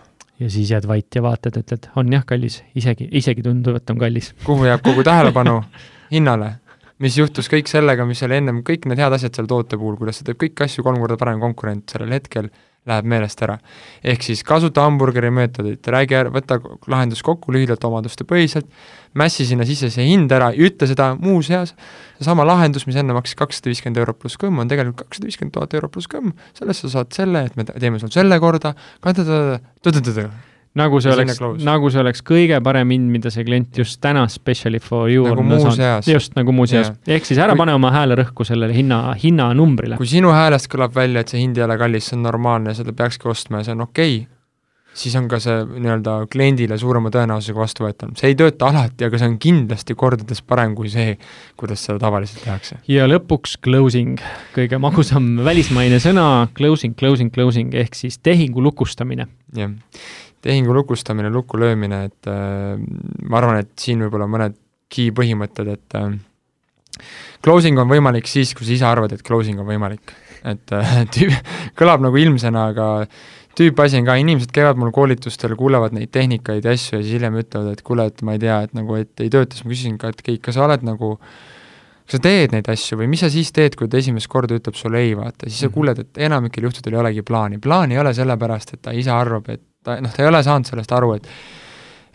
ja siis jääd vait ja vaatad, ütled, on jah kallis, isegi, isegi tundub, et on kallis. kuhu jääb kogu tähelepanu? hinnale. mis juhtus kõik sellega, mis oli ennem, kõik need head asjad selle toote puhul, kuidas ta teeb kõiki asju kolm korda parem konkurent sellel hetkel, läheb meelest ära. ehk siis kasuta hamburgeri meetodit, räägi võta lahendus kokku lühidalt omaduste põhiselt, mässi sinna sisse see hind ära, ütle seda muuseas, seesama lahendus, mis enne maksis kakssada viiskümmend eurot pluss kõmm, on tegelikult kakssada viiskümmend tuhat eurot pluss kõmm, sellest sa saad selle, et me teeme sul selle korda, nagu see oleks, nagu see oleks kõige parem hind, mida see klient just täna specially for you nagu on saanud. just, nagu muuseas yeah.. ehk siis ära kui, pane oma hääle rõhku sellele hinna, hinnanumbrile. kui sinu häälest kõlab välja, et see hind ei ole kallis, see on normaalne, seda peakski ostma ja see on okei okay,, siis on ka see nii-öelda kliendile suurema tõenäosusega vastuvõetav. see ei tööta alati, aga see on kindlasti kordades parem kui see, kuidas seda tavaliselt tehakse. ja lõpuks closing, kõige magusam välismaine sõna, closing, closing, closing ehk siis tehingu lukustamine. jah tehingu lukustamine, lukku löömine, et äh, ma arvan, et siin võib-olla mõned key põhimõtted, et äh, closing on võimalik siis, kui sa ise arvad, et closing on võimalik. et äh, tüüp, kõlab nagu ilmsena, aga tüüpasi on ka, inimesed käivad mul koolitustel, kuulevad neid tehnikaid ja asju ja siis hiljem ütlevad, et kuule, et ma ei tea, et nagu, et ei tööta, siis ma küsisin ka, et Keit, kas sa oled nagu kas sa teed neid asju või mis sa siis teed, kui ta esimest korda ütleb sulle ei, vaata, siis sa mhm. kuuled, et enamikel juhtudel ei olegi plaani. plaani ei ole sellepärast, et ta ise arvab, et ta noh, ta ei ole saanud sellest aru, et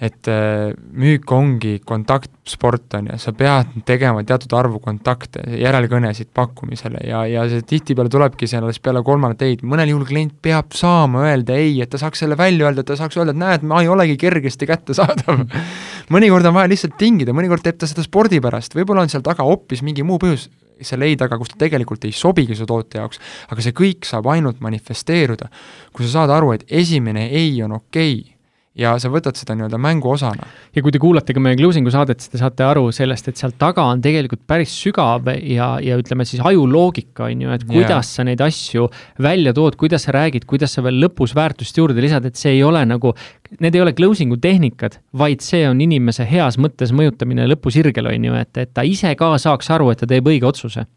et äh, müük ongi kontaktsport, on ju, sa pead tegema teatud arvu kontakte, järelkõnesid pakkumisele ja, ja see tihtipeale tulebki see alles peale kolmandat ei-d, mõnel juhul klient peab saama öelda ei, et ta saaks selle välja öelda, et ta saaks öelda, et näed, ma ei olegi kergesti kättesaadav. Mõnikord on vaja lihtsalt tingida, mõnikord teeb ta seda spordi pärast, võib-olla on seal taga hoopis mingi muu põhjus, selle ei taga, kus ta tegelikult ei sobigi su toote jaoks, aga see kõik saab ainult manifesteeruda, kui sa saad aru, et esimene ei on okei. okay ja sa võtad seda nii-öelda mängu osana. ja kui te kuulate ka meie closing'u saadet, siis te saate aru sellest, et seal taga on tegelikult päris sügav ja, ja ütleme siis ajuloogika, on ju, et kuidas yeah. sa neid asju välja tood, kuidas sa räägid, kuidas sa veel lõpus väärtust juurde lisad, et see ei ole nagu, need ei ole closing'u tehnikad, vaid see on inimese heas mõttes mõjutamine lõpusirgel, on ju, et, et ta ise ka saaks aru, et ta teeb õige otsuse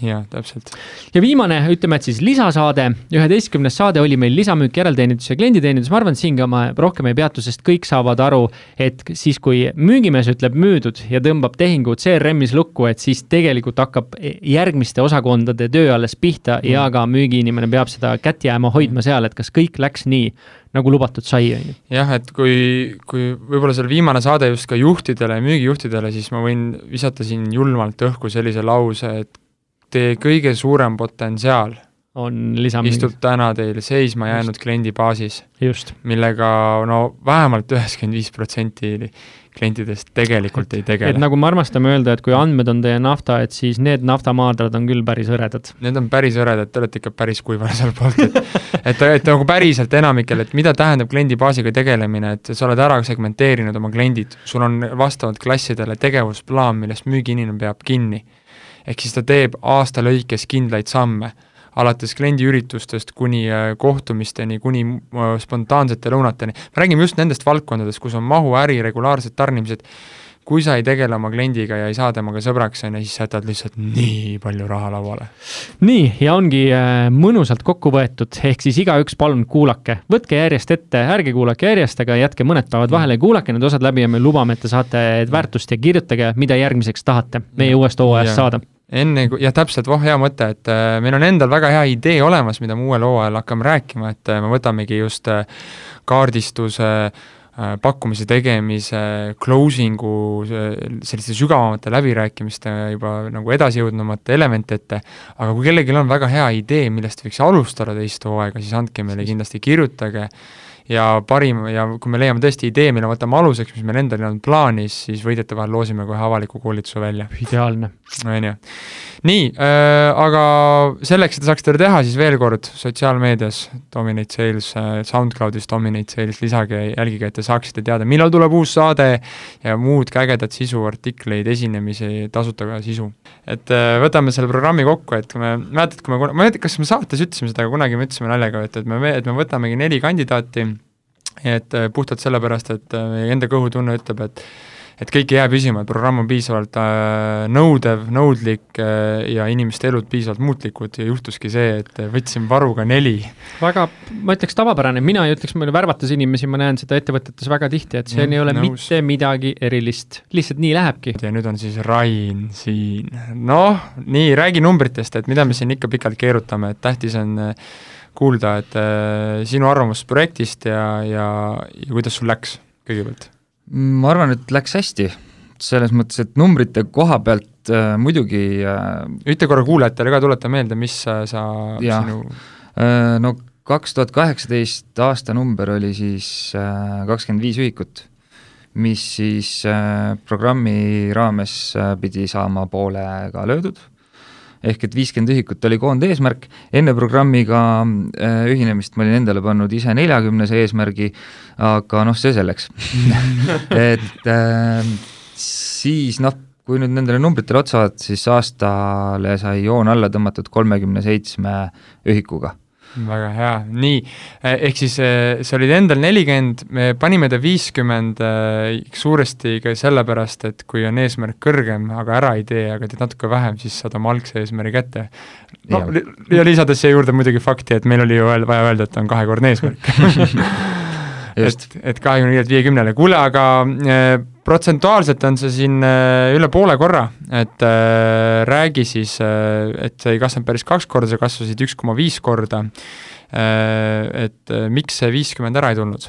jah, täpselt. ja viimane, ütleme, et siis lisasaade, üheteistkümnes saade oli meil lisamüük, järelteenindus ja klienditeenindus, ma arvan, et siin ka ma rohkem ei peatu, sest kõik saavad aru, et siis, kui müügimees ütleb müüdud ja tõmbab tehingu CRM-is lukku, et siis tegelikult hakkab järgmiste osakondade töö alles pihta mm. ja ka müügiinimene peab seda kätt jääma hoidma seal, et kas kõik läks nii nagu lubatud sai, on ju. jah, et kui, kui võib-olla seal viimane saade just ka juhtidele, müügijuhtidele, siis ma võin visata siin julmalt õhku sellise lause, et teie kõige suurem potentsiaal on lisamüügis. istub täna teil seisma jäänud kliendi baasis. millega no vähemalt üheksakümmend viis protsenti klientidest tegelikult ei tegele. et nagu me armastame öelda, et kui andmed on teie nafta, et siis need naftamaardlad on küll päris hõredad. Need on päris hõredad, te olete ikka päris kuival seal poolt, et et, et nagu päriselt enamikel, et mida tähendab kliendi baasiga tegelemine, et sa oled ära segmenteerinud oma kliendid, sul on vastavalt klassidele tegevusplaan, millest müügiinimene peab kinni ehk siis ta teeb aasta lõikes kindlaid samme, alates kliendiüritustest kuni äh, kohtumisteni, kuni äh, spontaansete lõunateni, me räägime just nendest valdkondadest, kus on mahuäri, regulaarsed tarnimised, kui sa ei tegele oma kliendiga ja ei saa temaga sõbraks, on ju, siis sa jätad lihtsalt nii palju raha lauale. nii, ja ongi äh, mõnusalt kokku võetud, ehk siis igaüks palun kuulake, võtke järjest ette, ärge kuulake järjest, aga jätke mõned päevad vahele ja kuulake need osad läbi ja me lubame, et te saate väärtust ja kirjutage, mida järgmiseks tahate meie uuest hooajast saada. Enne kui, jah, täpselt, voh, hea mõte, et äh, meil on endal väga hea idee olemas, mida me uuel hooajal hakkame rääkima, et äh, me võtamegi just äh, kaardistuse äh, pakkumise tegemise, closing'u, selliste sügavamate läbirääkimiste juba nagu edasijõudnumate elemente ette, aga kui kellelgi on väga hea idee, millest võiks alustada teist hooaega, siis andke meile kindlasti, kirjutage ja parim ja kui me leiame tõesti idee, mille võtame aluseks, mis meil endal on plaanis, siis võidjate vahel loosime kohe avaliku koolituse välja. ideaalne. on ju. nii äh,, aga selleks, et te saaksite seda teha, siis veel kord sotsiaalmeedias Dominate Sales äh,, SoundCloudis Dominate Sales, lisage, jälgige, et te saaksite teada, millal tuleb uus saade ja muud ägedat sisu, artikleid, esinemisi, tasuta sisu. et äh, võtame selle programmi kokku, et kui me, mäletad, kui me, ma ei tea, kas me saates ütlesime seda, aga kunagi me ütlesime naljaga, et, et me, et me võtamegi neli kandidaati et äh, puhtalt sellepärast, et äh, meie enda kõhutunne ütleb, et et kõik ei jää püsima, et programm on piisavalt äh, nõudev, nõudlik äh, ja inimeste elud piisavalt muutlikud ja juhtuski see, et võtsin varuga neli. väga, ma ütleks tavapärane, mina ei ütleks, mulle värvates inimesi, ma näen seda ettevõtetes väga tihti, et see mm, ei ole nõus. mitte midagi erilist, lihtsalt nii lähebki. ja nüüd on siis Rain siin, noh, nii, räägi numbritest, et mida me siin ikka pikalt keerutame, et tähtis on äh, kuulda, et äh, sinu arvamust projektist ja, ja, ja kuidas sul läks kõigepealt? ma arvan, et läks hästi, selles mõttes, et numbrite koha pealt äh, muidugi äh, ütle korra kuulajatele ka, tuleta meelde, mis sa, jah, sinu äh, no kaks tuhat kaheksateist aasta number oli siis äh, kakskümmend viis ühikut, mis siis äh, programmi raames äh, pidi saama poolega löödud ehk et viiskümmend ühikut oli koondeesmärk, enne programmiga äh, ühinemist ma olin endale pannud ise neljakümnese eesmärgi, aga noh, see selleks. Et äh, siis noh, kui nüüd nendele numbritele otsa vaadata, siis aastale sai joon alla tõmmatud kolmekümne seitsme ühikuga väga hea, nii, eh, ehk siis eh, sa olid endal nelikümmend, me panime ta viiskümmend eh, suuresti ka sellepärast, et kui on eesmärk kõrgem, aga ära ei tee, aga teed natuke vähem, siis saad oma algse eesmärgi kätte. no ja, ja lisades siia juurde muidugi fakti, et meil oli ju vaja öelda, et on kahekordne eesmärk. Et, et kahekümne viielt viiekümnele, kuule, aga äh, protsentuaalselt on see siin äh, üle poole korra, et äh, räägi siis äh,, et sa ei kasvanud päris kaks korda, sa kasvasid üks koma viis korda äh,, et äh, miks see viiskümmend ära ei tulnud?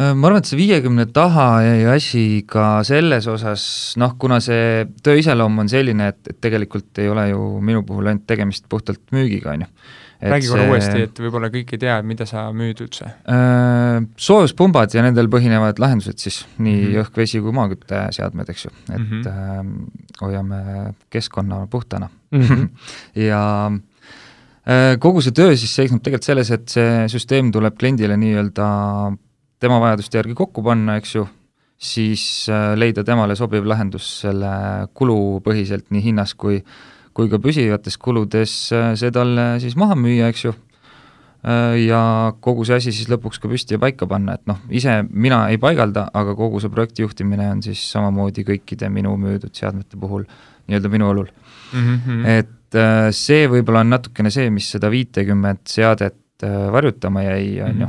Äh, ma arvan, et see viiekümne taha jäi asi ka selles osas, noh, kuna see töö iseloom on selline, et, et tegelikult ei ole ju minu puhul ainult tegemist puhtalt müügiga, on ju räägi korra uuesti, et võib-olla kõik ei tea, mida sa müüd üldse äh,. Soojuspumbad ja nendel põhinevad lahendused siis, nii mm -hmm. õhk, vesi kui maakütteseadmed, eks ju, et mm -hmm. äh, hoiame keskkonna puhtana mm. -hmm. ja äh, kogu see töö siis seisneb tegelikult selles, et see süsteem tuleb kliendile nii-öelda tema vajaduste järgi kokku panna, eks ju, siis äh, leida temale sobiv lahendus selle kulupõhiselt nii hinnas kui äh, kui ka püsivates kuludes äh, see talle siis maha müüa, eks ju, äh, ja kogu see asi siis lõpuks ka püsti ja paika panna, et noh, ise mina ei paigalda, aga kogu see projekti juhtimine on siis samamoodi kõikide minu müüdud seadmete puhul nii-öelda minu õlul mm. -hmm. et äh, see võib-olla on natukene see, mis seda viitekümmet seadet varjutama jäi, on ju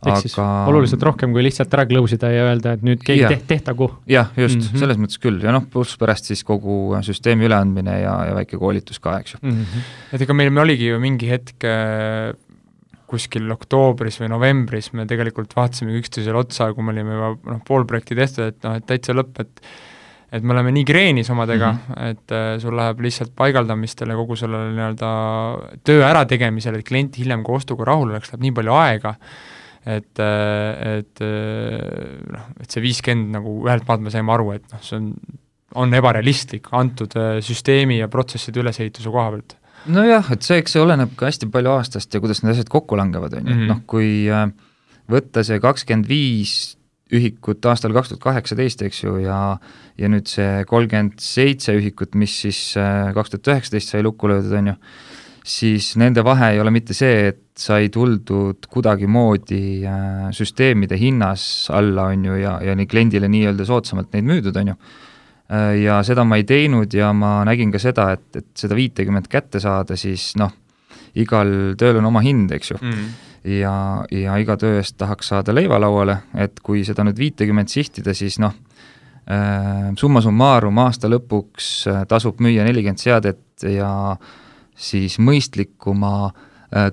ehk aga... siis oluliselt rohkem kui lihtsalt ära close ida ja öelda, et nüüd keegi teht-, tehtagu. jah, just mm, -hmm. selles mõttes küll ja noh, pluss pärast siis kogu süsteemi üleandmine ja, ja väike koolitus ka, eks ju mm. -hmm. et ega meil, meil oligi ju mingi hetk äh, kuskil oktoobris või novembris me tegelikult vaatasime üksteisele otsa, kui me olime juba noh, pool projekti tehtud, et noh, et täitsa lõpp, et et me oleme nii kreenis omadega mm, -hmm. et äh, sul läheb lihtsalt paigaldamistele, kogu sellele nii-öelda töö ärategemisele, et klient hiljem, kui ostuga rahul oleks, läheb nii palju aega et, et noh, et see viiskümmend nagu ühelt maalt me saime aru, et noh, see on, on ebarealistlik antud äh, süsteemi ja protsesside ülesehituse koha pealt. nojah, et see, eks see oleneb ka hästi palju aastast ja kuidas need asjad kokku langevad, on ju, et mhm. noh, kui äh, võtta see kakskümmend viis ühikut aastal kaks tuhat kaheksateist, eks ju, ja ja nüüd see kolmkümmend seitse ühikut, mis siis äh, kaks tuhat üheksateist sai lukku löödud, on ju, siis nende vahe ei ole mitte see, et sai tuldud kuidagimoodi äh, süsteemide hinnas alla, on ju, ja, ja nii kliendile nii-öelda soodsamalt neid müüdud, on ju. Äh, ja seda ma ei teinud ja ma nägin ka seda, et, et seda viitekümmet kätte saada, siis noh, igal tööl on oma hind, eks ju mm. ja, ja iga töö eest tahaks saada leiva lauale, et kui seda nüüd viitekümmet sihtida, siis noh, äh, summa summarum aasta lõpuks tasub müüa nelikümmend seadet ja siis mõistlikuma äh,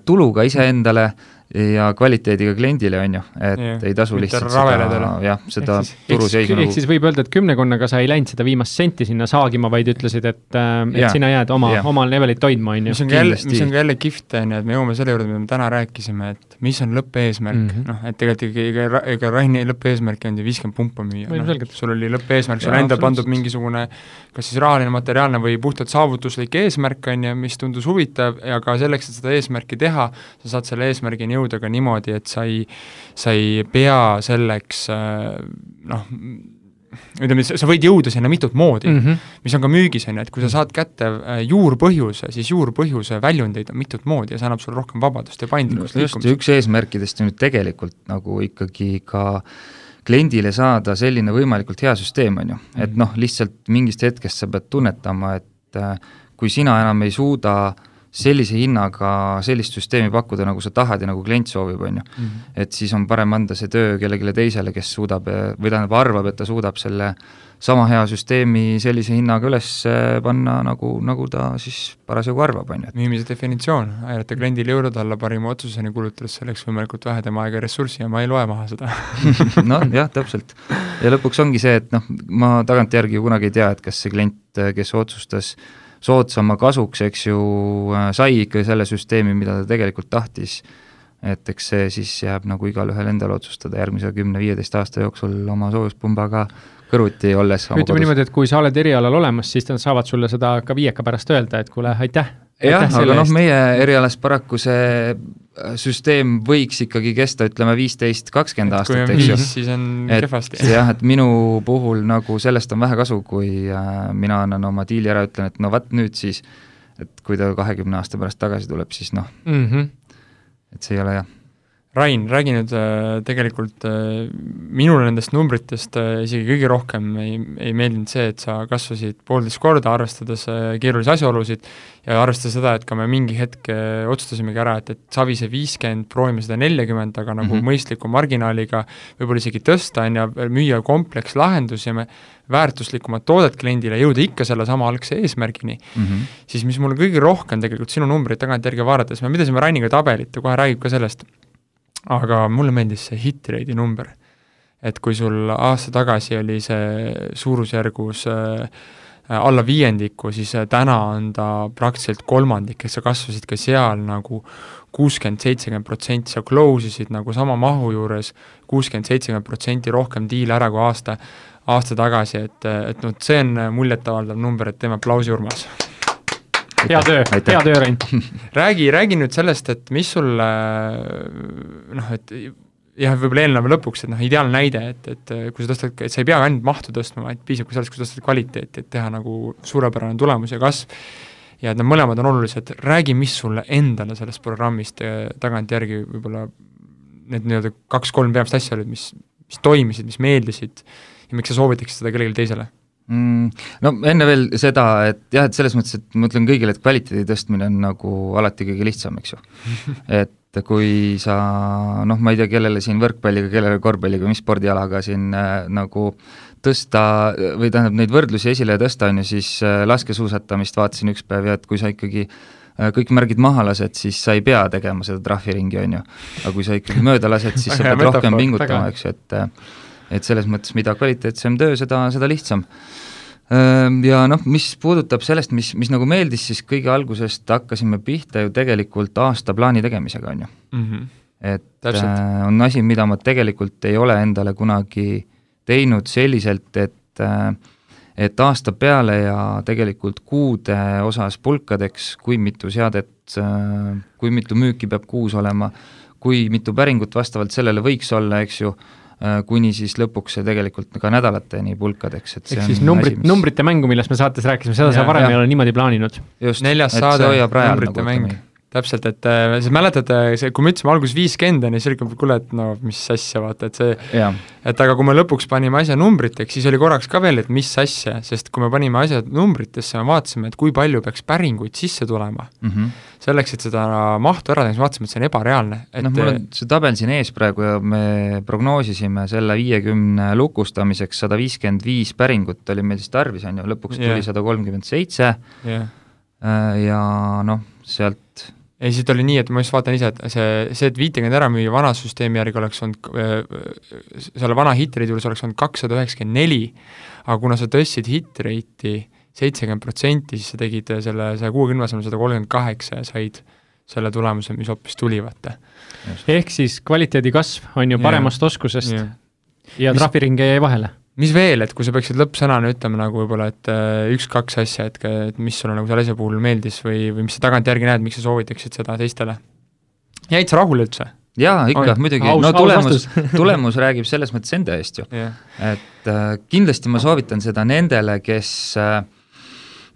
tuluga iseendale ja kvaliteediga kliendile, on ju, et yeah. ei tasu lihtsalt seda, jah, seda turuseisu nagu ehk siis võib öelda, et kümnekonnaga sa ei läinud seda viimast senti sinna saagima, vaid ütlesid, et, äh, et yeah. sina jääd oma oma levelit hoidma, on ju. mis on ka jälle, mis on ka jälle kihvt, on ju, et me jõuame selle juurde, mida me täna rääkisime, et mis on lõppeesmärk mm -hmm., noh, et tegelikult ega, ega, ega Raini lõppeesmärk ei olnud ju viiskümmend pumpa müüa, noh, sul oli lõppeesmärk, sul endal pandud mingisugune kas siis rahaline, materiaalne või puhtalt saavutuslik eesmärk, on ju, mis tundus huvitav ja ka selleks, et seda eesmärki teha, sa saad selle eesmärgini jõuda ka niimoodi, et sa ei, sa ei pea selleks äh, noh, ütleme, sa võid jõuda sinna mitut moodi mm, -hmm. mis on ka müügis, on ju, et kui sa saad kätte äh, juurpõhjuse, siis juurpõhjuse väljundeid on mitut moodi ja see annab sulle rohkem vabadust ja paindlikkust no, just, üks eesmärkidest on ju tegelikult nagu ikkagi ka kliendile saada selline võimalikult hea süsteem, on ju, et mhm. noh, lihtsalt mingist hetkest sa pead tunnetama, et äh, kui sina enam ei suuda äh, sellise hinnaga sellist süsteemi pakkuda, nagu sa tahad ja nagu klient soovib, on ju. Mhm. et siis on parem anda see töö kellelegi teisele, kes suudab või tähendab, arvab, et ta suudab selle sama hea süsteemi sellise hinnaga üles panna, nagu, nagu ta siis parasjagu arvab, on ju. müümise definitsioon, aidata kliendil jõuda alla parima otsuseni, kulutades selleks võimalikult vähe tema aega ja ressurssi ja ma ei loe maha seda noh, jah, täpselt. ja lõpuks ongi see, et noh, ma tagantjärgi ju kunagi ei tea, et kas see klient, kes otsustas äh, soodsama kasuks, eks ju, äh, sai ikka selle süsteemi, mida ta tegelikult tahtis. et eks see siis jääb nagu igalühel endal otsustada järgmise kümne-viieteist aasta jooksul oma soojuspumbaga kõrvuti olles. ütleme niimoodi, et kui sa oled erialal olemas, siis nad saavad sulle seda ka viieka pärast öelda, et kuule, aitäh. Jah, aga noh, meie erialas paraku see süsteem võiks ikkagi kesta, ütleme, viisteist, kakskümmend aastat, eks ju. siis on kehvasti. jah, et minu puhul nagu sellest on vähe kasu, kui äh, mina annan oma diili ära, ütlen, et no vot nüüd siis, et kui ta kahekümne aasta pärast tagasi tuleb, siis noh mm, -hmm. et see ei ole jah Rain, räägi nüüd äh, tegelikult äh, minule nendest numbritest äh, isegi kõige rohkem ei, ei meeldinud see, et sa kasvasid poolteist korda, arvestades keerulisi asjaolusid ja arvestades seda, et ka me mingi hetk otsustasimegi ära, et, et Savise viiskümmend, proovime seda neljakümmend, aga nagu mm -hmm. mõistliku marginaaliga võib-olla isegi tõsta, on ju, müüa komplekslahendus ja me väärtuslikumat toodet kliendile, jõuda ikka selle sama algse eesmärgini mm, -hmm. siis mis mulle kõige rohkem tegelikult sinu numbreid tagantjärgi vaadates, me pidasime Rainiga tabelit ja kohe räägib ka sellest, aga mulle meeldis see hit rate'i number. et kui sul aasta tagasi oli see suurusjärgus äh, alla viiendiku, siis äh, täna on ta praktiliselt kolmandik, et sa kasvasid ka seal nagu kuuskümmend, seitsekümmend protsenti, sa close isid nagu sama mahu juures kuuskümmend, seitsekümmend protsenti rohkem diile ära kui aasta, aasta tagasi, et, et noh, see on muljetavaldav number, et teeme aplausi, Urmas hea töö, hea töö, Rein. Räägi, räägi nüüd sellest, et mis sul noh, et jah, võib-olla eelneva lõpuks, et noh, ideaalne näide, et, et kui sa tõstad, et sa ei pea ainult mahtu tõstma, vaid piisab ka sellest, kui sa tõstad kvaliteeti, et teha nagu suurepärane tulemus ja kasv, ja et need mõlemad on olulised, räägi, mis sulle endale sellest programmist eh, tagantjärgi võib-olla need nii-öelda kaks-kolm peamist asja olid, mis, mis toimisid, mis meeldisid ja miks sa soovitaksid seda kellelegi teisele mm,? No enne veel seda, et jah, et selles mõttes, et ma ütlen kõigile, et kvaliteedi tõstmine on nagu alati kõige lihtsam, eks ju. et kui sa noh, ma ei tea, kellele siin võrkpalliga, kellele korvpalliga, mis spordialaga siin äh, nagu tõsta või tähendab, neid võrdlusi esile tõsta, on ju, siis äh, laskesuusatamist vaatasin üks päev ja et kui sa ikkagi äh, kõik märgid maha lased, siis sa ei pea tegema seda trahviringi, on ju. aga kui sa ikkagi mööda lased, siis sa pead rohkem pingutama, eks ju, et äh, et selles mõttes, mida kvaliteetsem töö, seda, seda lihtsam ja noh, mis puudutab sellest, mis, mis nagu meeldis, siis kõige algusest hakkasime pihta ju tegelikult aastaplaani tegemisega, on ju mm. -hmm. et Täpselt. äh, on asi, mida ma tegelikult ei ole endale kunagi teinud selliselt, et äh, et aasta peale ja tegelikult kuude osas pulkadeks, kui mitu seadet äh,, kui mitu müüki peab kuus olema, kui mitu päringut vastavalt sellele võiks olla, eks ju, kuni siis lõpuks see tegelikult ka nädalateni pulkadeks, et ehk siis numbrit, mis... numbrite mängu, millest me saates rääkisime, seda sa varem ja. ei ole niimoodi plaaninud? just, neljas saade, numbrite nagu, mäng täpselt, et äh, sa mäletad, äh, see, kui me ütlesime alguses viiskümmend, on ju, siis oli kuule, et no mis asja, vaata, et see et aga kui me lõpuks panime asja numbriteks, siis oli korraks ka veel, et mis asja, sest kui me panime asjad numbritesse, me vaatasime, et kui palju peaks päringuid sisse tulema. Mm. -hmm. selleks, et seda mahtu ära teha, siis vaatasime, et see on ebareaalne, et noh, mul on see tabel siin ees praegu ja me prognoosisime selle viiekümne lukustamiseks sada viiskümmend viis päringut oli meil siis tarvis, on ju, lõpuks tuli sada kolmkümmend seitse. Ja noh, sealt ei, siit oli nii, et ma just vaatan ise, et see, see, et viitekümmet ära müüa vana süsteemi järgi oleks olnud, selle vana hitrate juures oleks olnud kakssada üheksakümmend neli, aga kuna sa tõstsid hit rate'i seitsekümmend protsenti, siis sa tegid selle saja kuuekümne asemel sada kolmkümmend kaheksa ja said selle tulemuse, mis hoopis tuli, vaata. ehk siis kvaliteedi kasv on ju paremast yeah. oskusest yeah. ja trahviringe jäi vahele mis veel, et kui sa peaksid lõppsõnana ütlema nagu võib-olla, et äh, üks-kaks asja, et, et mis sulle nagu selle asja puhul meeldis või, või mis sa tagantjärgi näed, miks sa soovitaksid seda teistele? jäid sa rahule üldse? jaa, ikka, muidugi, no tulemus, tulemus räägib selles mõttes enda eest ju. Yeah.. et äh, kindlasti ma soovitan seda nendele, kes äh,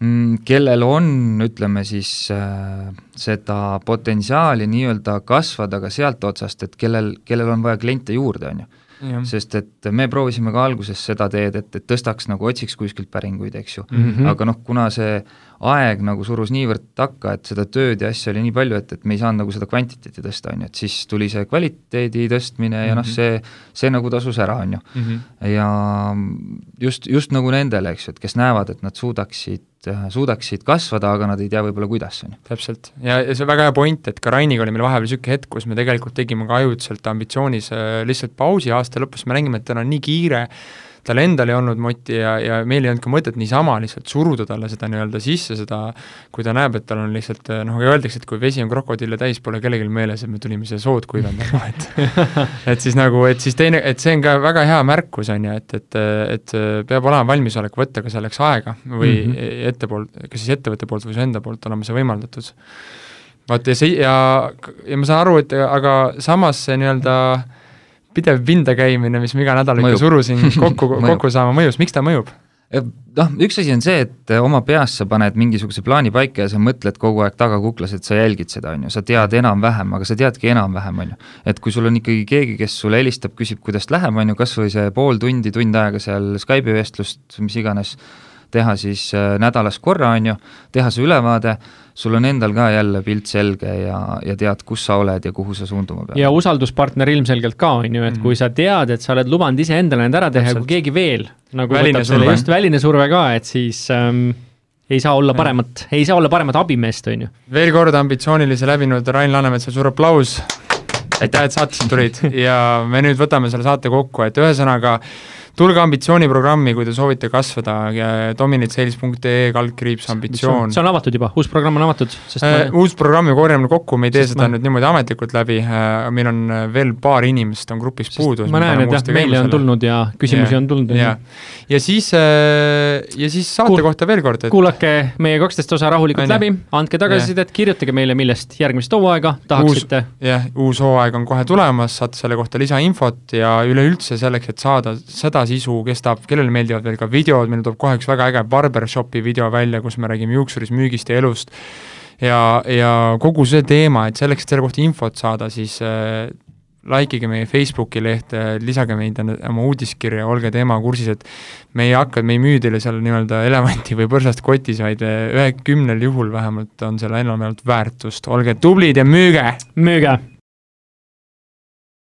mm, kellel on, ütleme siis äh, seda potentsiaali nii-öelda kasvada ka sealt otsast, et kellel, kellel on vaja kliente juurde, on ju sest et me proovisime ka alguses seda teed, et, et tõstaks nagu, otsiks kuskilt päringuid, eks ju mm, -hmm. aga noh, kuna see aeg nagu surus niivõrd takka, et seda tööd ja asju oli nii palju, et, et me ei saanud nagu seda kvantiteeti tõsta, on ju, et siis tuli see kvaliteedi tõstmine mm -hmm. ja noh, mhm. see, see nagu tasus ära, on ju. -hmm. ja just, just nagu nendele, eks ju, et kes näevad, et nad suudaksid suudaksid kasvada, aga nad ei tea võib-olla, kuidas, on ju. täpselt, ja, ja see on väga hea point, et ka Rainiga oli meil vahepeal niisugune hetk, kus me tegelikult tegime ka ajutiselt ambitsioonis äh, lihtsalt pausi aasta lõpus, me nägime, et tal on nii kiire, tal endal ei olnud moti ja, ja meil ei olnud ka mõtet niisama lihtsalt suruda talle seda nii-öelda sisse, seda kui ta näeb, et tal on lihtsalt noh, öeldakse, et kui vesi on krokodille täis, pole kellelgi meeles, et me tulime siia sood kuivendama, et et siis nagu, et siis teine, et see on ka väga hea märkus, on ju, et, et, et peab olema valmisolek võtta ka selleks aega või mm -hmm. ette poolt, kas siis ettevõtte poolt või su enda poolt olema see võimaldatud. vaat ja see, ja, ja ma saan aru, et aga samas see nii-öelda äh, pidev pinda käimine, mis ma iga nädal ikka surusin kokku kokku saama, mõjus, miks ta mõjub? noh, üks asi on see, et oma peas sa paned mingisuguse plaani paika ja sa mõtled kogu aeg tagakuklas, et sa jälgid seda, on ju, sa tead enam-vähem, aga sa teadki enam-vähem, on ju. et kui sul on ikkagi keegi, kes sulle helistab, küsib, kuidas läheb, on ju, kas või see pool tundi, tund aega seal Skype'i vestlust, mis iganes, teha siis äh, nädalas korra, on ju, teha see ülevaade, sul on endal ka jälle pilt selge ja, ja tead, kus sa oled ja kuhu sa suunduma pead. ja usalduspartner ilmselgelt ka, on ju, et mm. kui sa tead, et sa oled lubanud iseendale need ära teha ja kui keegi veel nagu väline võtab surve. selle just väline surve ka, et siis ähm, ei saa olla paremat, ei saa olla paremat abimeest, on ju. veel kord ambitsioonilise läbinud Rain Laanemetsale suur aplaus, aitäh, et saatesse tulid ja me nüüd võtame selle saate kokku, et ühesõnaga tulge ambitsiooniprogrammi, kui te soovite kasvada, dominatesales.ee kaldkriips ambitsioon. see on avatud juba, uus programm on avatud, sest äh, ma... uus programm ju korjame kokku, me ei tee seda ma... nüüd niimoodi ametlikult läbi äh,, meil on äh, veel paar inimest on grupis puudu. ma näen, et jah, meile on tulnud ja küsimusi ja, on tulnud. ja, ja siis äh,, ja siis saate Kuul... kohta veel kord, et kuulake meie kaksteist osa rahulikult Aine. läbi, andke tagasisidet, kirjutage meile, millest järgmist hooaega tahaksite. jah, uus hooaeg on kohe tulemas, saate selle kohta lisainfot ja üleüldse selleks, et saada seda sisu, kes tahab, kellele meeldivad veel ka videod, meil tuleb kohe üks väga äge barbershopi video välja, kus me räägime juuksuris müügist ja elust, ja, ja kogu see teema, et selleks, et selle kohta infot saada, siis äh, likeige meie Facebooki lehte, lisage meid oma uudiskirja, olge teemaga kursis, et me ei hakka, me ei müü teile seal nii-öelda elevanti või põrsast kotis, vaid ühe kümnel juhul vähemalt on seal enamjaolt väärtust, olge tublid ja müüge! müüge!